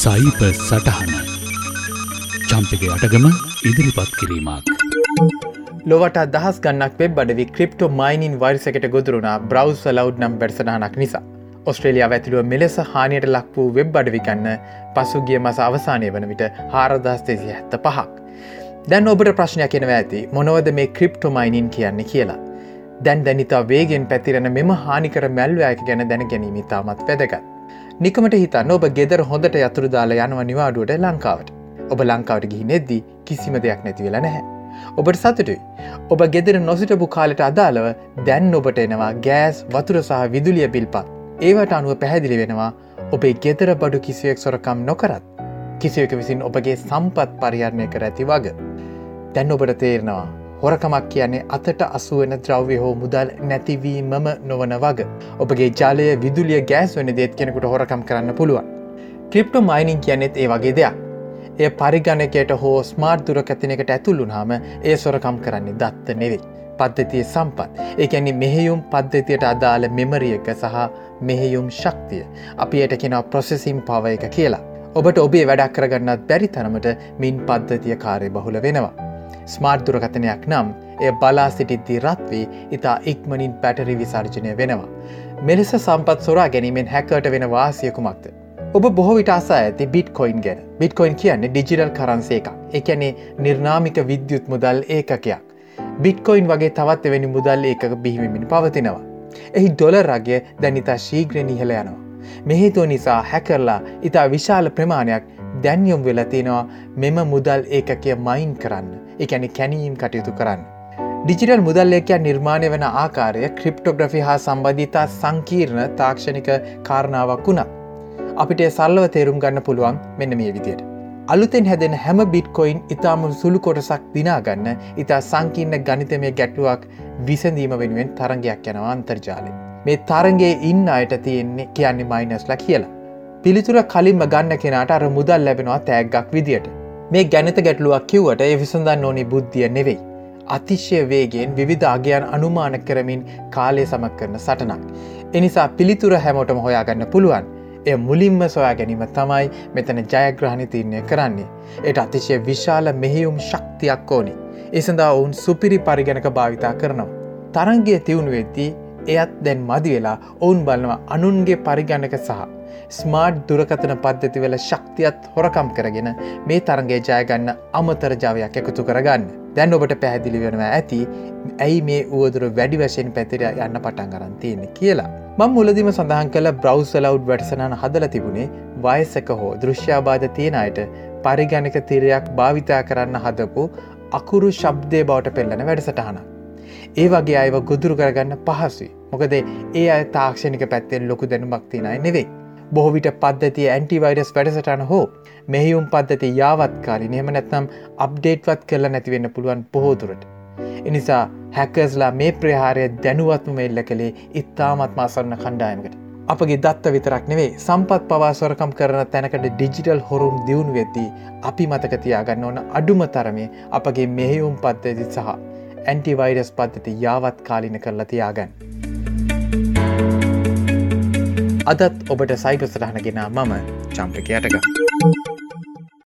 සයිප සටහන චම්පක අටගම ඉදිරිපත් කිරීමක්. ලොවට දහස් ගන්නක් වෙබ් අඩවි ක්‍රිප්ටෝ මයිනින් වරිසකට ගොදුරුණා බ්‍රවස් ලව් නම් බැර්සටහනක් නිසා. ඔස්ට්‍රේලියා ඇතිළුව මෙලෙස හානියට ලක් වූ වෙබ් අඩවිකන්න පසුගිය මස අවසානය වන විට හාරදස්තේසිය හැත්ත පහක්. දැන් ඔබට ප්‍රශ්නයක් කෙනව ඇති මොනවද මේ ක්‍රිප්ටෝමයිනින් කියන්නේ කියලා. දැන් දැනිතා වේගෙන් පැතිරෙන මෙම හානිකර මැල්වයක ගැන දැන ගැනීම තාමත් වැදගත්. නිකමට හිතන්න ඔබ ගෙදර හොඳට යතුරු දාලා යනව නිවාඩුවට ලංකාවට. ඔබ ලංකාවට ගිහි නෙද්දී කිසිම දෙයක් නැති වෙලා නැහැ. ඔබට සතුටුයි. ඔබ ගෙදර නොසිටපු කාලට අදාළව දැන් ඔබට එනවා ගෑස් වතුර සහ විදුලිය බිල්පත්. ඒවට අනුව පැහැදිලි වෙනවා ඔබේ ගෙදර බඩු කිසිවෙක් සොරකම් නොකරත්. කිසිවක විසින් ඔබගේ සම්පත් පරිහරණය කර ඇති වග. දැන් ඔබට තේරෙනවා හොරකමක් කියන්නේ අතට අසුවන ද්‍රව්‍ය හෝ මුදල් නැතිවීමම නොවන වග. ඔබගේ ජාලය විදුලිය ගෑස් වන දේත් කෙනෙකුට හොරකම් කරන්න පුළුවන්. ක්‍රිප්ටෝ මයිනිං කියනෙත් ඒ වගේ දෙයක්. එය පරිගණකයට හෝ ස්මාර්් දුරකැතිනකට ඇතුළුන් හම ඒ සොරකම් කරන්නේ දත්ත නෙවෙයි. පද්ධතිය සම්පත්. ඒකැනි මෙහෙයුම් පද්ධතියට අදාළ මෙමරියක සහ මෙහෙයුම් ශක්තිය. අපි එයට කෙනව ප්‍රොසෙසිම් පව එක කියලා. ඔබට ඔබේ වැඩක් කරගන්නත් බැරි තරමට මින් පද්ධතිය කාරය බහුල වෙනවා. ස්මාර්ට් දුරකථනයක් නම් එය බලා සිටිද්දී රත්වී ඉතා ඉක්මනින් පැටරි විසර්ජනය වෙනවා. මෙලෙස සම්පත් සොරා ගැනීමෙන් හැකට වෙන වාසියකුමක්ද. ඔබ බොහෝවිට අසා ඇති බිට්කොයින් ගැන බිට්කොයින් කියන්නේ ඩිජිටල් කරන්සේ එකක් එකැනේ නිර්නාමික විද්‍යුත් මුදල් ඒකකයක්. බිට්කොයින් වගේ තවත් එවැනි මුදල් ඒකක බිහිමින් පවතිනවා. එහි ඩොලරගේ දැනිතා ශීග්‍රණ ඉහල යනවා. මෙහේතුව නිසා හැකරලා ඉතා විශාල ප්‍රමාණයක් දැන්යොම් වෙලතිනවා මෙම මුදල් ඒකකය මයින් කරන්න එකැනි කැනීම් කටයුතු කරන්න. ඩිජිටල් මුදල්ලේකයක් නිර්මාණය වන ආකාරය ක්‍රිප්ටෝග්‍රෆි හා සම්බධීතා සංකීර්ණ තාක්ෂණික කාරණාවක් වුණා. අපිට සල්ලව තේරුම් ගන්න පුළුවන් මෙන්න මේ විදියට. අලුතෙන් හැදෙන හැම බිට්කොයින් ඉතාම සුළු කොටසක් දිනාගන්න ඉතා සංකීර්ණ ගනිතමය ගැටලුවක් විසඳීම වෙනුවෙන් තරගයක් යනවා අන්තර්ජාලය. මේ තරගේ ඉන්න අයට තියෙන්නේ කියන්නේ මයිනස්ලා කියලා. පිළිතුර කලින්ම ගන්න කෙනාට අර මුදල් ලැබෙනවා තෑග්ගක් විදියට. මේ ගැනත ගැටලුවක් කිව්වට ඒ විසඳන්න ඕනි බුද්ධිය නෙවෙයි. අතිශ්‍යය වේගෙන් විවිධ අගයන් අනුමාන කරමින් කාලය සමක් කරන සටනක්. එනිසා පිළිතුර හැමෝටම හොයාගන්න පුළුවන්. එය මුලින්ම සොයා ගැනීම තමයි මෙතන ජයග්‍රහණි තිරණය කරන්නේ. එට අතිශය විශාල මෙහෙයුම් ශක්තියක් ඕනි. එසඳා ඔවුන් සුපිරි පරිගණක භාවිතා කරනවා. තරන්ගේ තිවුණු වෙද්දී එයත් දැන් මදි වෙලා ඔවුන් බලනවා අනුන්ගේ පරිගණක සහ ස්මාර්ට් දුරකතන පද්ධතිවල ශක්තියත් හොරකම් කරගෙන මේ තරගේ ජයගන්න අමතර ජාවයක් එකතු කරගන්න. දැන් ඔබට පැහැදිලි වෙනවා ඇති ඇයි මේ උවදුර වැඩි වශයෙන් පැතිර යන්න පටන් ගරන් තියෙන්නේ කියලා. මං මුලදිම සඳහන් කළ බ්‍රවස් ලව් වැඩසනන හදල තිබුණේ වයසක හෝ දෘශ්‍යාබාධ තියෙන අයට පරිගණක තිරයක් භාවිතා කරන්න හදපු අකුරු ශබ්දය බවට පෙල්ලන වැඩසටහන. ඒ වගේ අයව ගොදුරු කරගන්න පහසුයි. මොකද ඒ අය තාක්ෂණික පැත්තෙන් ලොකු දැනුමක් තිනයි නෙවෙයි. බොහවිට පද්ධතිය ඇන්ටිවයිඩස් වැඩසටන හෝ මෙහියුම් පද්ධති යාවත්කාලි නහෙම නැත්නම් අප්ඩේට්වත් කරලා නැතිවෙන්න පුළුවන් පොහෝතුරට. එනිසා හැකස්ලා මේ ප්‍රහාරය දැනුවත්ම එල්ල කළේ ඉත්තාමත් මාසරණ කණ්ඩායමකට. අපගේ දත්ත විතරක් නෙවේ සම්පත් පවාස්වරකම් කරන තැනකට ඩිජිටල් හොරුම් දියුණු වෙද්දී අපි මතකතියාගන්න ඕන අඩුම තරමේ අපගේ මෙහෙයුම් පද්ධති සහ ඇන්ටිවයිඩස් පද්ධති යාවත් කාලින කරලා තියාගන්න. අදත් ඔබට සයිපසටහනගෙන මම චම්පක යටක.